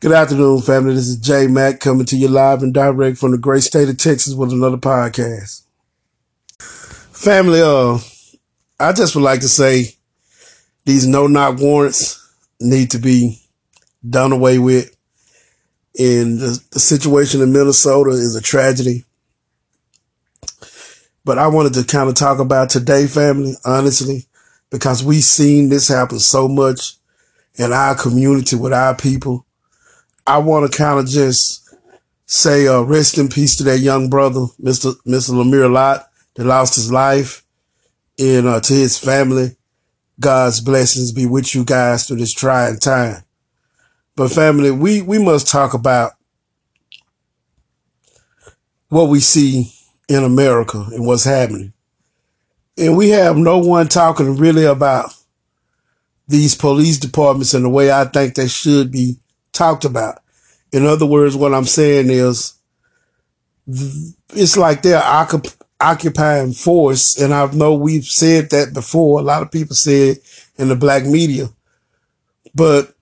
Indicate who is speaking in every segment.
Speaker 1: Good afternoon, family. This is Jay Mack coming to you live and direct from the great state of Texas with another podcast. Family, uh, I just would like to say these no knock warrants need to be done away with. And the, the situation in Minnesota is a tragedy. But I wanted to kind of talk about today, family, honestly, because we've seen this happen so much in our community with our people. I want to kind of just say, uh, rest in peace to that young brother, Mr. Mr. Lamir Locke, that lost his life, and uh, to his family. God's blessings be with you guys through this trying time. But family, we, we must talk about what we see in America and what's happening. And we have no one talking really about these police departments in the way I think they should be talked about. In other words, what I'm saying is it's like they're occup- occupying force. And I know we've said that before. A lot of people said in the black media, but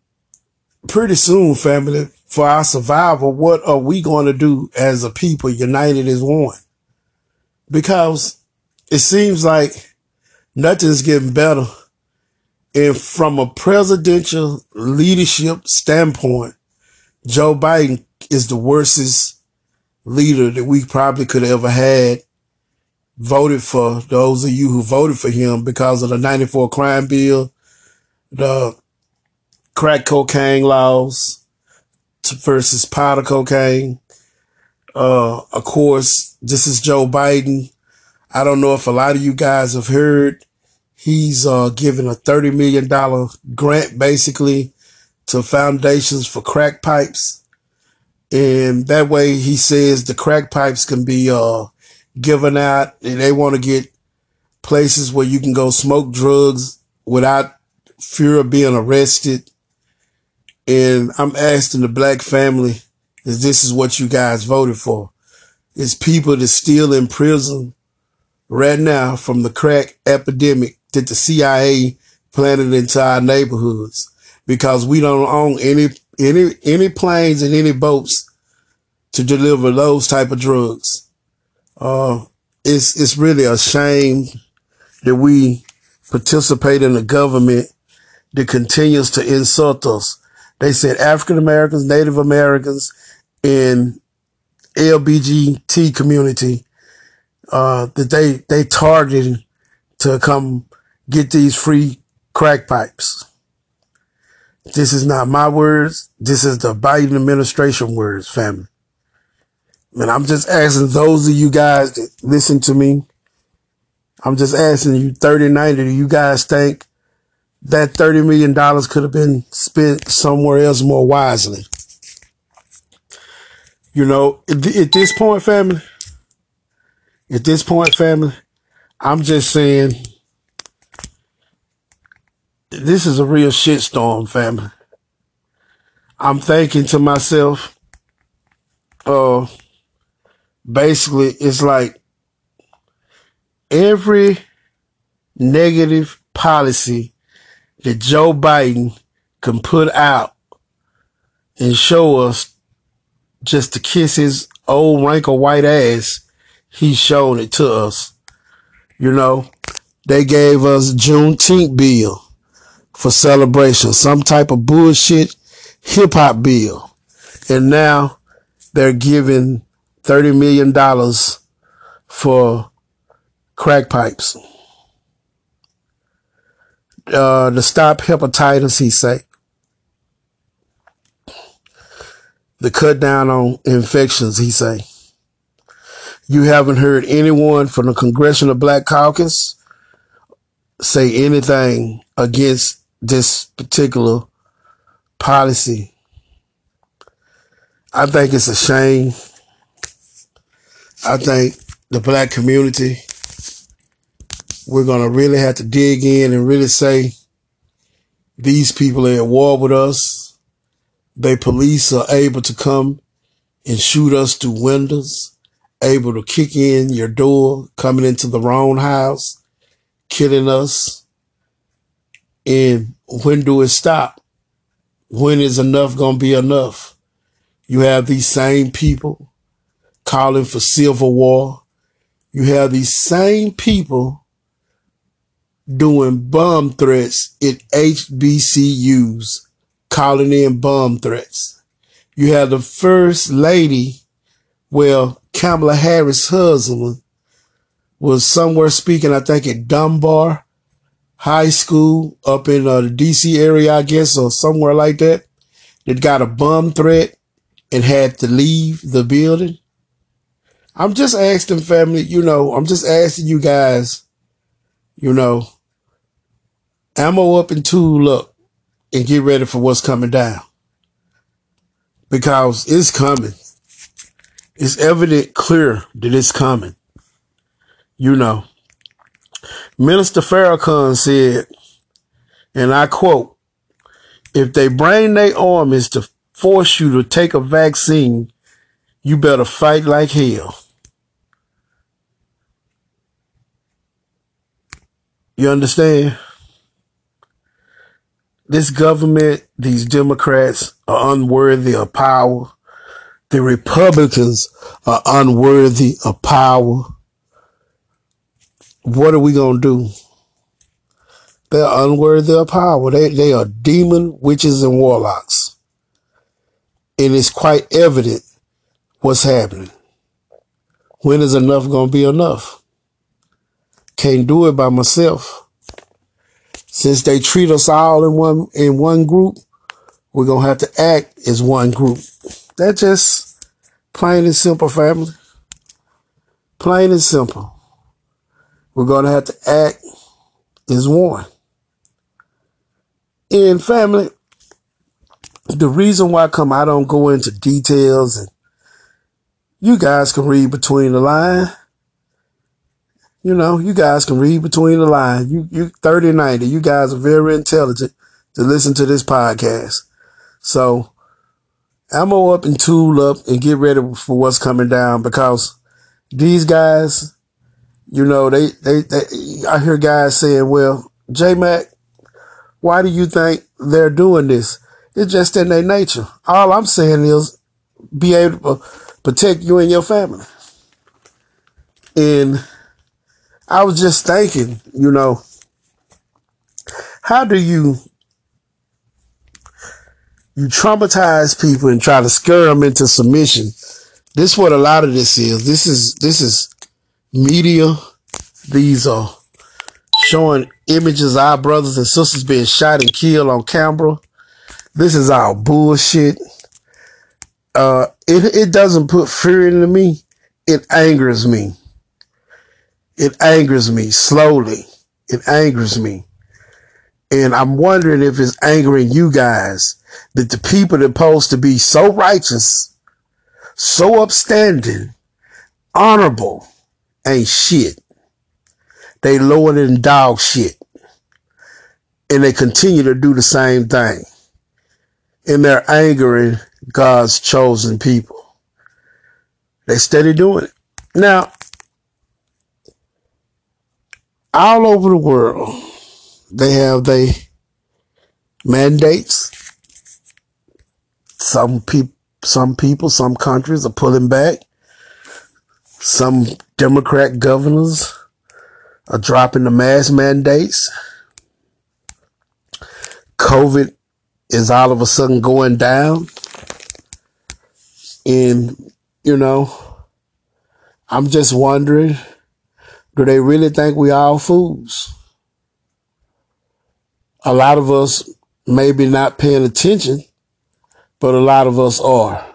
Speaker 1: pretty soon, family, for our survival, what are we going to do as a people united as one? Because it seems like nothing's getting better. And from a presidential leadership standpoint, Joe Biden is the worstest leader that we probably could have ever had voted for those of you who voted for him because of the 94 crime bill, the crack cocaine laws versus powder cocaine. Uh, of course, this is Joe Biden. I don't know if a lot of you guys have heard he's uh, given a $30 million grant basically to foundations for crack pipes. And that way he says the crack pipes can be uh, given out and they want to get places where you can go smoke drugs without fear of being arrested. And I'm asking the black family, is this is what you guys voted for? It's people that's still in prison right now from the crack epidemic that the CIA planted into our neighborhoods because we don't own any, any, any planes and any boats to deliver those type of drugs. Uh, it's, it's really a shame that we participate in a government that continues to insult us. They said African Americans, Native Americans, and LBGT community, uh, that they, they targeted to come get these free crack pipes. This is not my words. This is the Biden administration words, family. And I'm just asking those of you guys that listen to me. I'm just asking you 3090, do you guys think that $30 million could have been spent somewhere else more wisely? You know, at, at this point, family, at this point, family, I'm just saying this is a real shitstorm, family. I'm thinking to myself, uh, basically it's like every negative policy that Joe Biden can put out and show us just to kiss his old wrinkled white ass, he's shown it to us. You know, they gave us Juneteenth bill for celebration, some type of bullshit hip hop bill. And now they're giving $30 million for crack pipes. Uh, to stop hepatitis, he say. The cut down on infections, he say. You haven't heard anyone from the Congressional Black Caucus say anything against this particular policy. I think it's a shame I think the black community, we're going to really have to dig in and really say these people are at war with us. They police are able to come and shoot us through windows, able to kick in your door, coming into the wrong house, killing us. And when do it stop? when is enough going to be enough? You have these same people calling for civil war. You have these same people doing bomb threats at HBCUs, calling in bomb threats. You have the first lady, well, Kamala Harris' husband was somewhere speaking, I think at Dunbar High School up in uh, the DC area, I guess, or somewhere like that, that got a bomb threat and had to leave the building. I'm just asking family, you know, I'm just asking you guys, you know, ammo up and tool up and get ready for what's coming down. Because it's coming. It's evident clear that it's coming. You know. Minister Farrakhan said, and I quote, if they bring their armies to force you to take a vaccine, you better fight like hell. You understand? This government, these Democrats are unworthy of power. The Republicans are unworthy of power. What are we going to do? They're unworthy of power. They, they are demon witches and warlocks. And it's quite evident what's happening. When is enough going to be enough? Can't do it by myself. Since they treat us all in one in one group, we're gonna have to act as one group. That's just plain and simple, family. Plain and simple. We're gonna have to act as one. And family, the reason why I come I don't go into details and you guys can read between the line. You know, you guys can read between the line. You, you 30, 90. You guys are very intelligent to listen to this podcast. So i'm all up and tool up and get ready for what's coming down because these guys, you know, they, they, they I hear guys saying, well, J Mac, why do you think they're doing this? It's just in their nature. All I'm saying is be able to protect you and your family. And I was just thinking, you know, how do you you traumatize people and try to scare them into submission? This is what a lot of this is. This is this is media. These are showing images of our brothers and sisters being shot and killed on camera. This is all bullshit. Uh, it, it doesn't put fear into me. It angers me. It angers me slowly. It angers me. And I'm wondering if it's angering you guys that the people that are supposed to be so righteous, so upstanding, honorable, ain't shit. They lower than dog shit. And they continue to do the same thing. And they're angering God's chosen people. They steady doing it. Now, all over the world, they have their mandates. Some people, some people, some countries are pulling back. Some Democrat governors are dropping the mask mandates. COVID is all of a sudden going down. And, you know, I'm just wondering do they really think we all fools? A lot of us maybe not paying attention, but a lot of us are.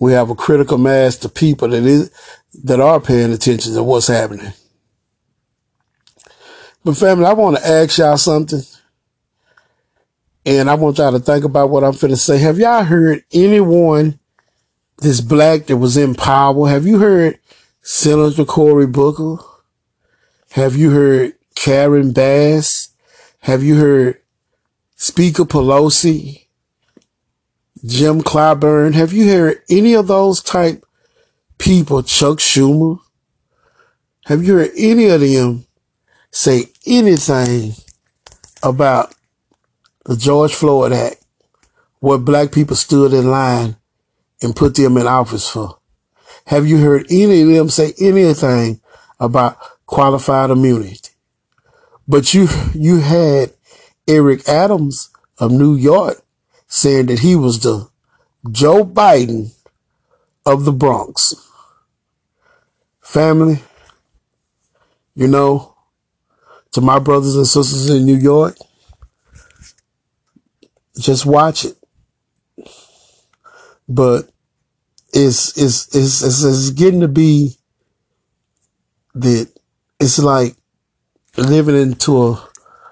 Speaker 1: We have a critical mass of people that is that are paying attention to what's happening. But family, I want to ask y'all something. And I want y'all to think about what I'm finna say. Have y'all heard anyone this black that was in power? Have you heard Senator Cory Booker? Have you heard Karen Bass? Have you heard Speaker Pelosi? Jim Clyburn? Have you heard any of those type people, Chuck Schumer? Have you heard any of them say anything about the George Floyd Act what black people stood in line and put them in office for. Have you heard any of them say anything about qualified immunity? But you, you had Eric Adams of New York saying that he was the Joe Biden of the Bronx. Family, you know, to my brothers and sisters in New York, just watch it. But it's, it's, it's, it's, getting to be that it's like living into a,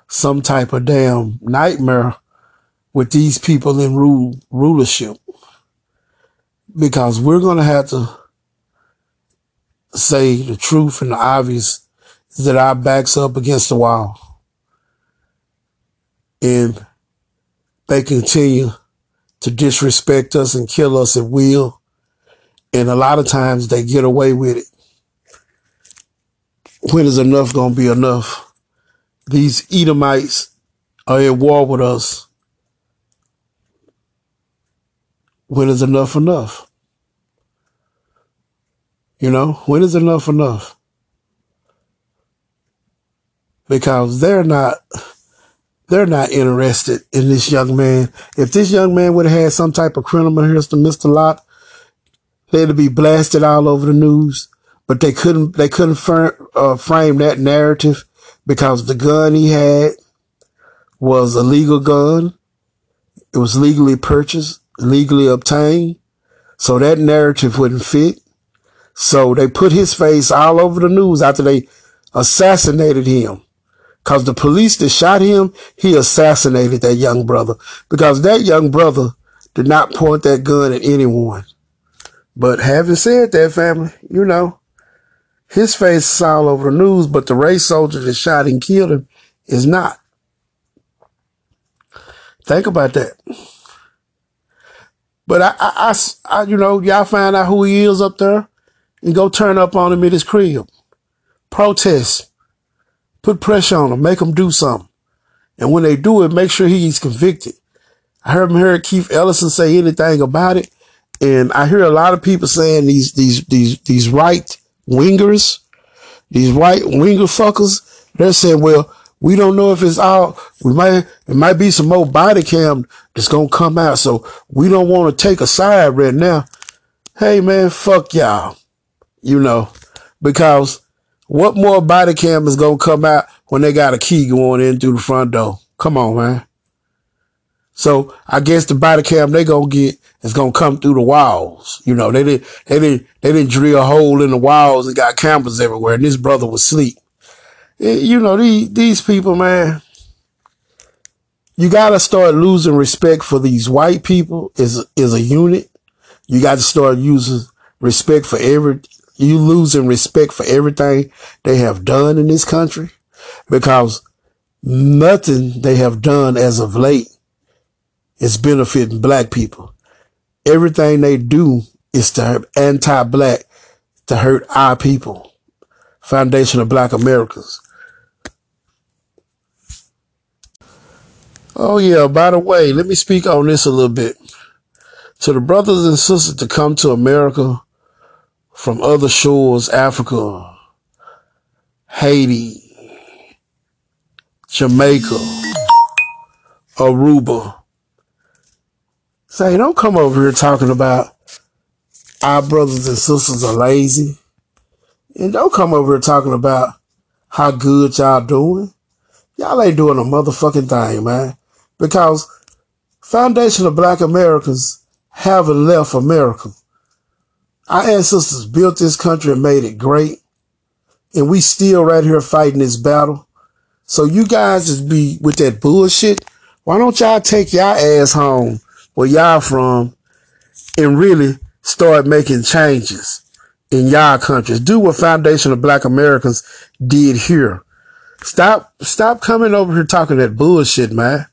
Speaker 1: some type of damn nightmare with these people in rule, rulership because we're going to have to say the truth and the obvious is that our backs up against the wall and they continue to disrespect us and kill us at will. And a lot of times they get away with it. When is enough going to be enough? These Edomites are at war with us. When is enough enough? You know, when is enough enough? Because they're not they're not interested in this young man. If this young man would have had some type of criminal history, Mr. Locke, they'd be blasted all over the news. But they couldn't, they couldn't fir- uh, frame that narrative because the gun he had was a legal gun. It was legally purchased, legally obtained. So that narrative wouldn't fit. So they put his face all over the news after they assassinated him. Cause the police that shot him, he assassinated that young brother because that young brother did not point that gun at anyone. But having said that, family, you know, his face is all over the news, but the race soldier that shot and killed him is not. Think about that. But I, I, I, I you know, y'all find out who he is up there and go turn up on him at his crib. Protest Put pressure on him. Make him do something. And when they do it, make sure he's convicted. I heard heard Keith Ellison say anything about it. And I hear a lot of people saying these, these, these, these right wingers, these right winger fuckers, they're saying, well, we don't know if it's all, we might, it might be some more body cam that's going to come out. So we don't want to take a side right now. Hey man, fuck y'all, you know, because what more body cam is gonna come out when they got a key going in through the front door? Come on, man. So I guess the body cam they gonna get is gonna come through the walls. You know, they didn't they didn't they didn't drill a hole in the walls and got cameras everywhere. And this brother was asleep. Eh, you know, these these people, man. You gotta start losing respect for these white people as as a unit. You got to start using respect for every you losing respect for everything they have done in this country because nothing they have done as of late is benefiting black people. Everything they do is to anti-black, to hurt our people. Foundation of Black Americans. Oh yeah, by the way, let me speak on this a little bit. To the brothers and sisters to come to America from other shores, Africa, Haiti, Jamaica, Aruba. Say, don't come over here talking about our brothers and sisters are lazy. And don't come over here talking about how good y'all doing. Y'all ain't doing a motherfucking thing, man. Because Foundation of Black Americans haven't left America. Our ancestors built this country and made it great. And we still right here fighting this battle. So you guys just be with that bullshit. Why don't y'all take y'all ass home where y'all from and really start making changes in y'all countries? Do what Foundation of Black Americans did here. Stop, stop coming over here talking that bullshit, man.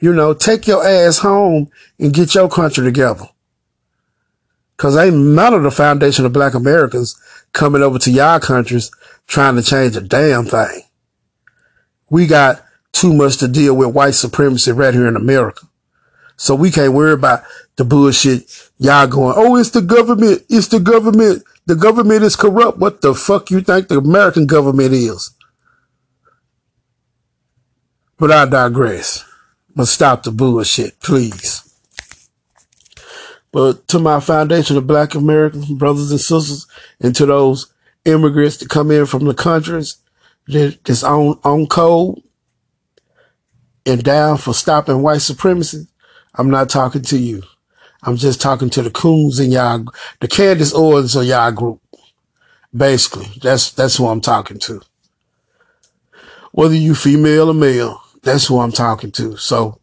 Speaker 1: You know, take your ass home and get your country together. Cause ain't none of the foundation of black Americans coming over to y'all countries trying to change a damn thing. We got too much to deal with white supremacy right here in America. So we can't worry about the bullshit. Y'all going, oh, it's the government. It's the government. The government is corrupt. What the fuck you think the American government is? But I digress. But stop the bullshit, please. But to my foundation of black Americans, brothers and sisters, and to those immigrants that come in from the countries that, that's on, on code and down for stopping white supremacy, I'm not talking to you. I'm just talking to the coons in y'all, the Candace Owens of y'all group. Basically, that's, that's who I'm talking to. Whether you female or male, that's who I'm talking to. So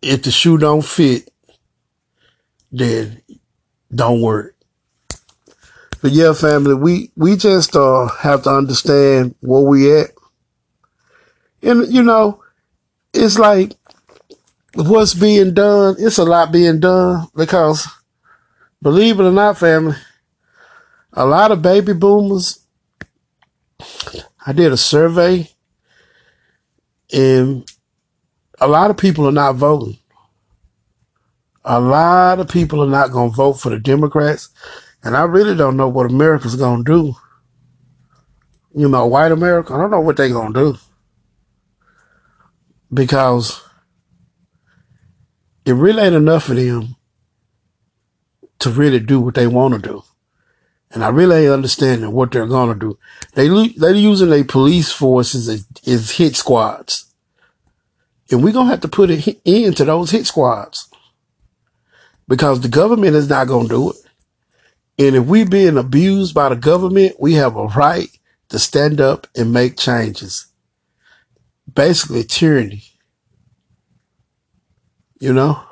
Speaker 1: if the shoe don't fit, then don't worry. But yeah, family, we, we just, uh, have to understand where we at. And, you know, it's like what's being done, it's a lot being done because believe it or not, family, a lot of baby boomers, I did a survey and a lot of people are not voting. A lot of people are not going to vote for the Democrats. And I really don't know what America's going to do. You know, white America, I don't know what they're going to do. Because it really ain't enough of them to really do what they want to do. And I really ain't understanding what they're going to do. They, they're using their police forces as, as hit squads. And we're going to have to put it into those hit squads because the government is not going to do it. And if we're being abused by the government, we have a right to stand up and make changes. Basically, tyranny. You know?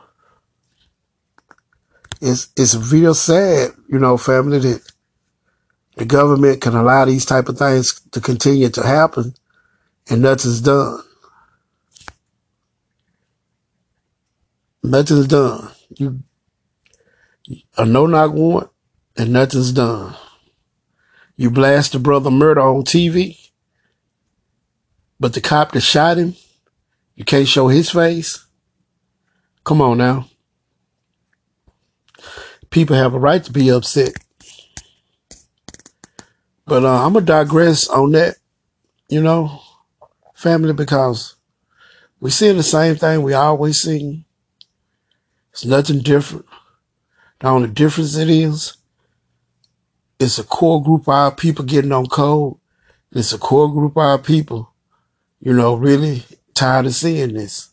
Speaker 1: It's, it's real sad, you know, family, that the government can allow these type of things to continue to happen and nothing's done. Nothing's done. You a no knock warrant and nothing's done. You blast the brother murder on TV, but the cop that shot him, you can't show his face. Come on now. People have a right to be upset. But uh, I'm going to digress on that, you know, family, because we seeing the same thing we always see. It's nothing different. The only difference it is, it's a core group of our people getting on code. It's a core group of our people, you know, really tired of seeing this.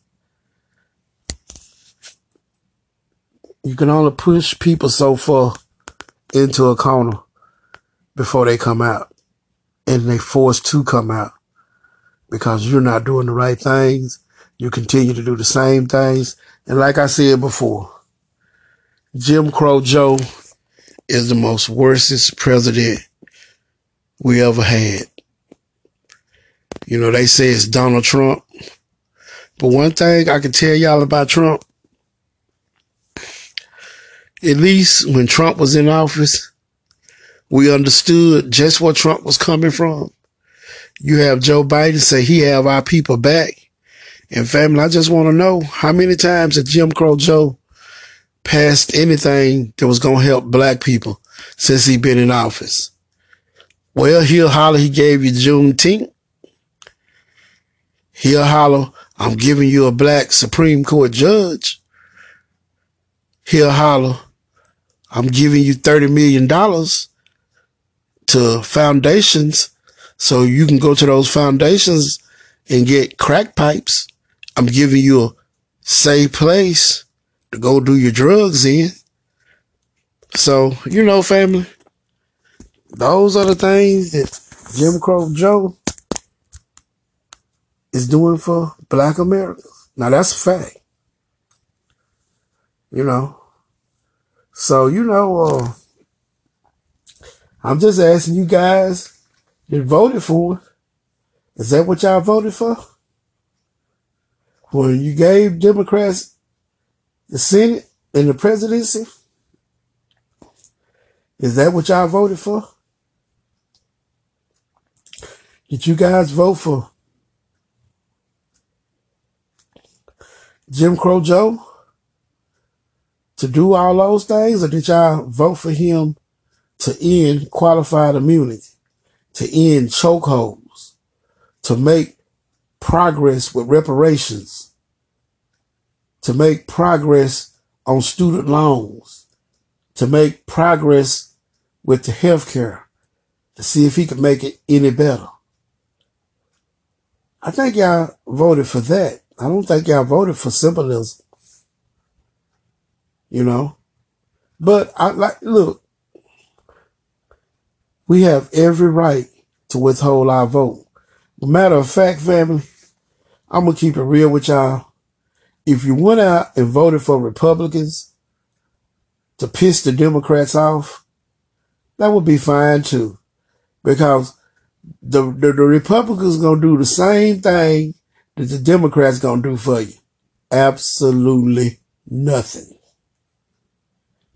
Speaker 1: You can only push people so far into a corner before they come out. And they forced to come out because you're not doing the right things. You continue to do the same things. And like I said before, Jim Crow Joe is the most worstest president we ever had. You know, they say it's Donald Trump. But one thing I can tell y'all about Trump, at least when Trump was in office, we understood just where Trump was coming from. You have Joe Biden say he have our people back. And family, I just want to know how many times has Jim Crow Joe passed anything that was going to help black people since he been in office. Well, he'll holler he gave you Juneteenth. He'll holler, I'm giving you a black Supreme Court judge. He'll holler, I'm giving you $30 million to foundations so you can go to those foundations and get crack pipes. I'm giving you a safe place to go do your drugs in. So, you know, family, those are the things that Jim Crow Joe is doing for black America. Now that's a fact. You know. So, you know, uh, I'm just asking you guys that voted for. Is that what y'all voted for? When you gave Democrats the Senate and the presidency? Is that what y'all voted for? Did you guys vote for Jim Crow Joe? to do all those things, or did y'all vote for him to end qualified immunity, to end chokeholds, to make progress with reparations, to make progress on student loans, to make progress with the health care, to see if he could make it any better? I think y'all voted for that. I don't think y'all voted for symbolism. You know? But I like look, we have every right to withhold our vote. Matter of fact, family, I'm gonna keep it real with y'all. If you went out and voted for Republicans to piss the Democrats off, that would be fine too. Because the, the, the Republicans gonna do the same thing that the Democrats gonna do for you. Absolutely nothing.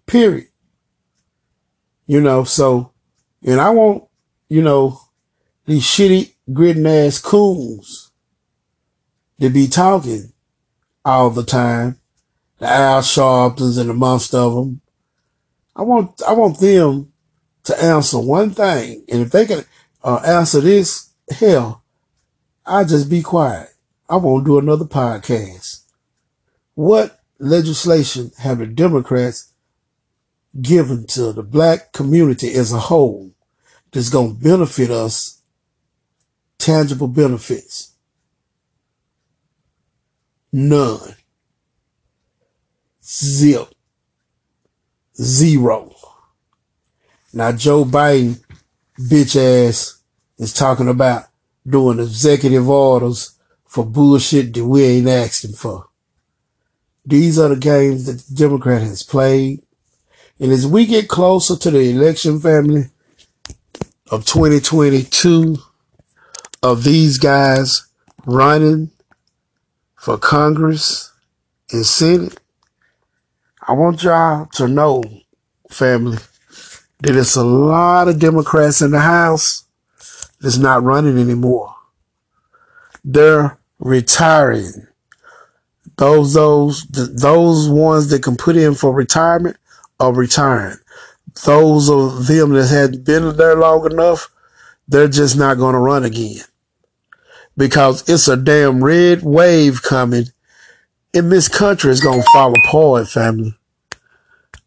Speaker 1: Period. You know, so, and I want, you know, these shitty, gritting ass coons to be talking all the time. The Al Sharptons and amongst of them. I want, I want them to answer one thing. And if they can uh, answer this, hell, I'll just be quiet. I won't do another podcast. What legislation have the Democrats given to the black community as a whole that's going to benefit us tangible benefits? None. Zip. Zero. Now Joe Biden bitch ass is talking about doing executive orders for bullshit that we ain't asking for. These are the games that the Democrat has played. And as we get closer to the election family of 2022, of these guys running for Congress and Senate, I want y'all to know, family, that it's a lot of Democrats in the House that's not running anymore. They're retiring. Those, those, those ones that can put in for retirement are retiring. Those of them that had been there long enough, they're just not going to run again because it's a damn red wave coming and this country is going to fall apart, family.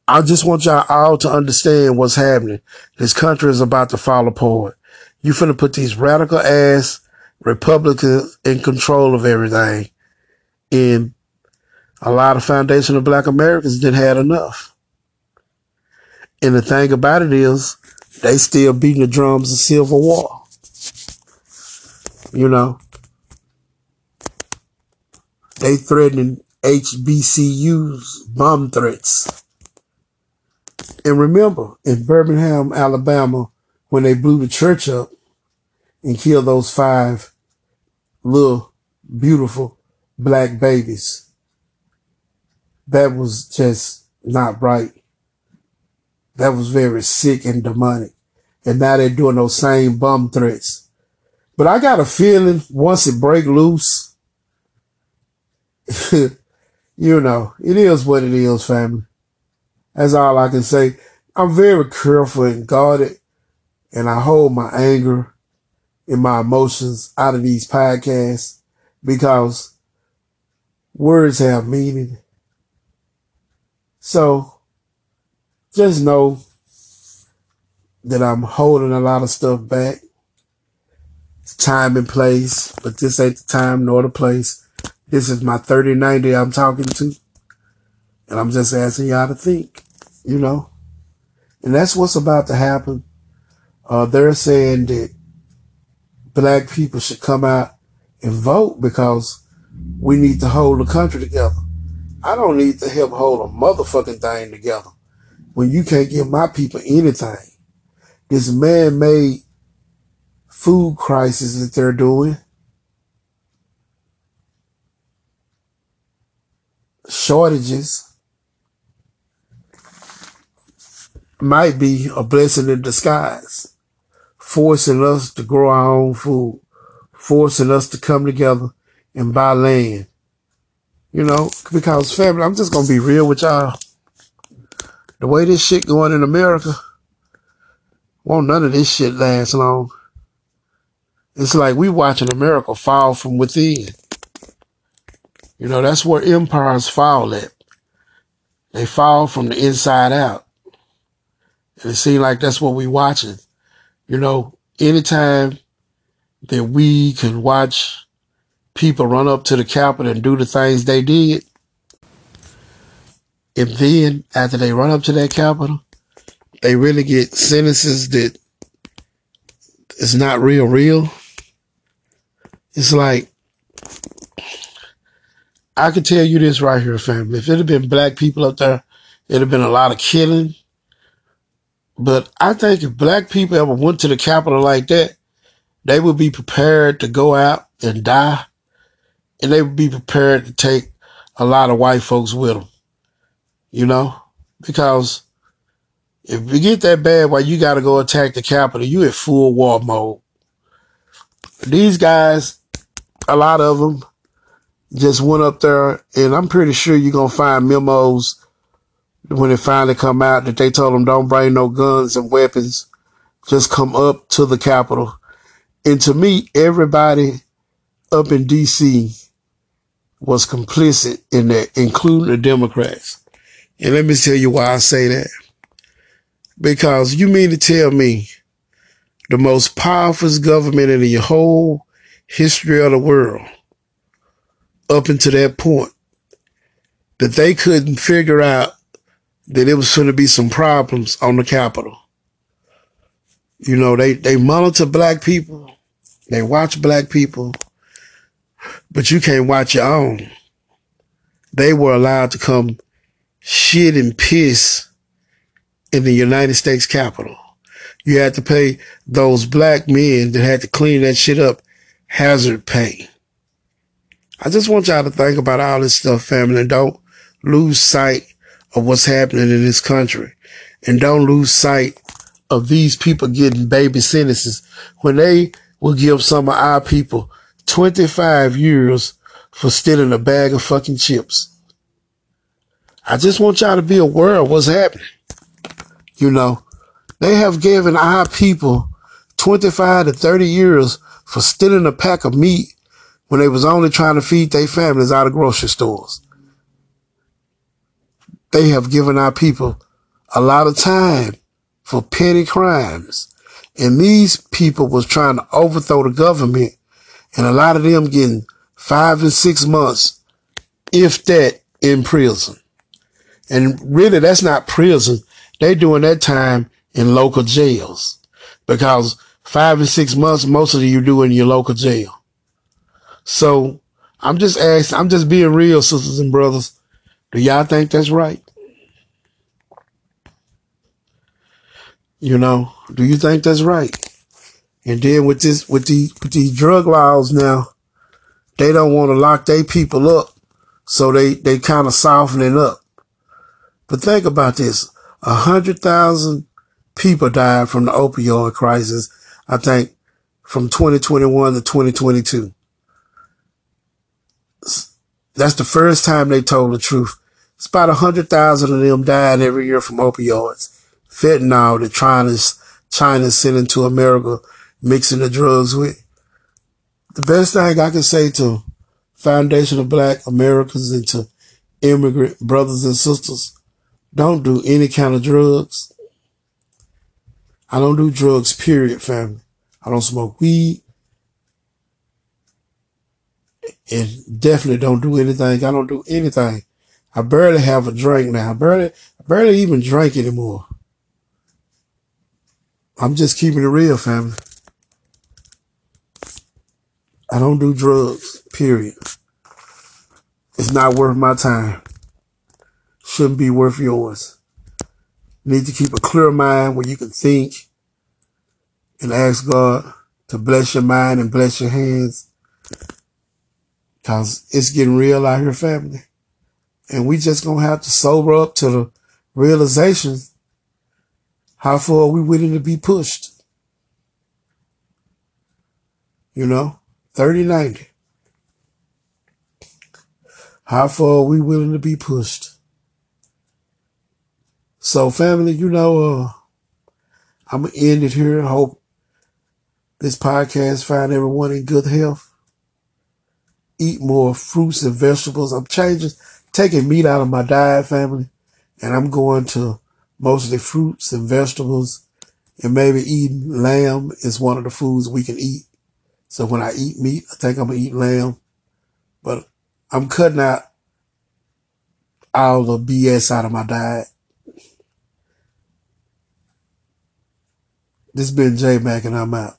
Speaker 1: I just want y'all all to understand what's happening. This country is about to fall apart. You finna put these radical ass Republicans in control of everything. And a lot of foundation of black Americans didn't had enough. And the thing about it is they still beating the drums of Civil War. You know, they threatening HBCUs bomb threats. And remember, in Birmingham, Alabama, when they blew the church up and killed those five little beautiful black babies, that was just not right. That was very sick and demonic. And now they're doing those same bomb threats. But I got a feeling once it break loose, you know, it is what it is, family. That's all I can say. I'm very careful and guarded, and I hold my anger and my emotions out of these podcasts because words have meaning. So just know that I'm holding a lot of stuff back. Time and place, but this ain't the time nor the place. This is my 3090 I'm talking to. And I'm just asking y'all to think you know, and that's what's about to happen. Uh, they're saying that black people should come out and vote because we need to hold the country together. I don't need to help hold a motherfucking thing together when you can't give my people anything. This man-made food crisis that they're doing. Shortages might be a blessing in disguise, forcing us to grow our own food, forcing us to come together and buy land. You know, because family, I'm just going to be real with y'all. the way this shit going in America, won't none of this shit last long. It's like we watching America fall from within. You know, that's where empires fall at. They fall from the inside out. And it seems like that's what we watching. You know, anytime that we can watch people run up to the Capitol and do the things they did, and then after they run up to that Capitol, they really get sentences that is not real, real. It's like, I can tell you this right here, family. If it had been black people up there, it'd have been a lot of killing. But I think if black people ever went to the Capitol like that, they would be prepared to go out and die. And they would be prepared to take a lot of white folks with them. You know? Because if you get that bad why you got to go attack the Capitol, you in full war mode. These guys, a lot of them just went up there, and I'm pretty sure you're going to find memos when it finally come out that they told them don't bring no guns and weapons, just come up to the Capitol. And to me, everybody up in D.C. was complicit in that, including the Democrats. And let me tell you why I say that. Because you mean to tell me the most powerful government in the whole history of the world up until that point that they couldn't figure out that it was going to be some problems on the Capitol. You know, they, they monitor black people. They watch black people, but you can't watch your own. They were allowed to come shit and piss in the United States Capitol. You had to pay those black men that had to clean that shit up hazard pay. I just want y'all to think about all this stuff, family, and don't lose sight of what's happening in this country. And don't lose sight of these people getting baby sentences when they will give some of our people 25 years for stealing a bag of fucking chips. I just want y'all to be aware of what's happening. You know, they have given our people 25 to 30 years for stealing a pack of meat when they was only trying to feed their families out of grocery stores. They have given our people a lot of time for petty crimes. And these people was trying to overthrow the government and a lot of them getting five and six months, if that, in prison. And really, that's not prison. They doing that time in local jails because five and six months, most of you do in your local jail. So I'm just asking, I'm just being real, sisters and brothers. Do y'all think that's right? You know, do you think that's right? And then with this, with the with these drug laws now, they don't want to lock their people up, so they they kind of softening it up. But think about this: a hundred thousand people died from the opioid crisis. I think from 2021 to 2022. That's the first time they told the truth. It's about a hundred thousand of them dying every year from opioids fentanyl that China's China's sending to America, mixing the drugs with. The best thing I can say to Foundation of Black Americans and to immigrant brothers and sisters, don't do any kind of drugs. I don't do drugs, period, family. I don't smoke weed. And definitely don't do anything. I don't do anything. I barely have a drink now. I barely, I barely even drink anymore. I'm just keeping it real, family. I don't do drugs, period. It's not worth my time. Shouldn't be worth yours. You need to keep a clear mind where you can think and ask God to bless your mind and bless your hands. Cause it's getting real out here, family. And we just gonna have to sober up to the realization how far are we willing to be pushed? You know, 30 90. How far are we willing to be pushed? So family, you know, uh, I'm gonna end it here. I hope this podcast find everyone in good health. Eat more fruits and vegetables. I'm changing, taking meat out of my diet, family, and I'm going to mostly fruits and vegetables and maybe eating lamb is one of the foods we can eat. So when I eat meat, I think I'm gonna eat lamb, but I'm cutting out all the BS out of my diet. This has been J Mac and I'm out.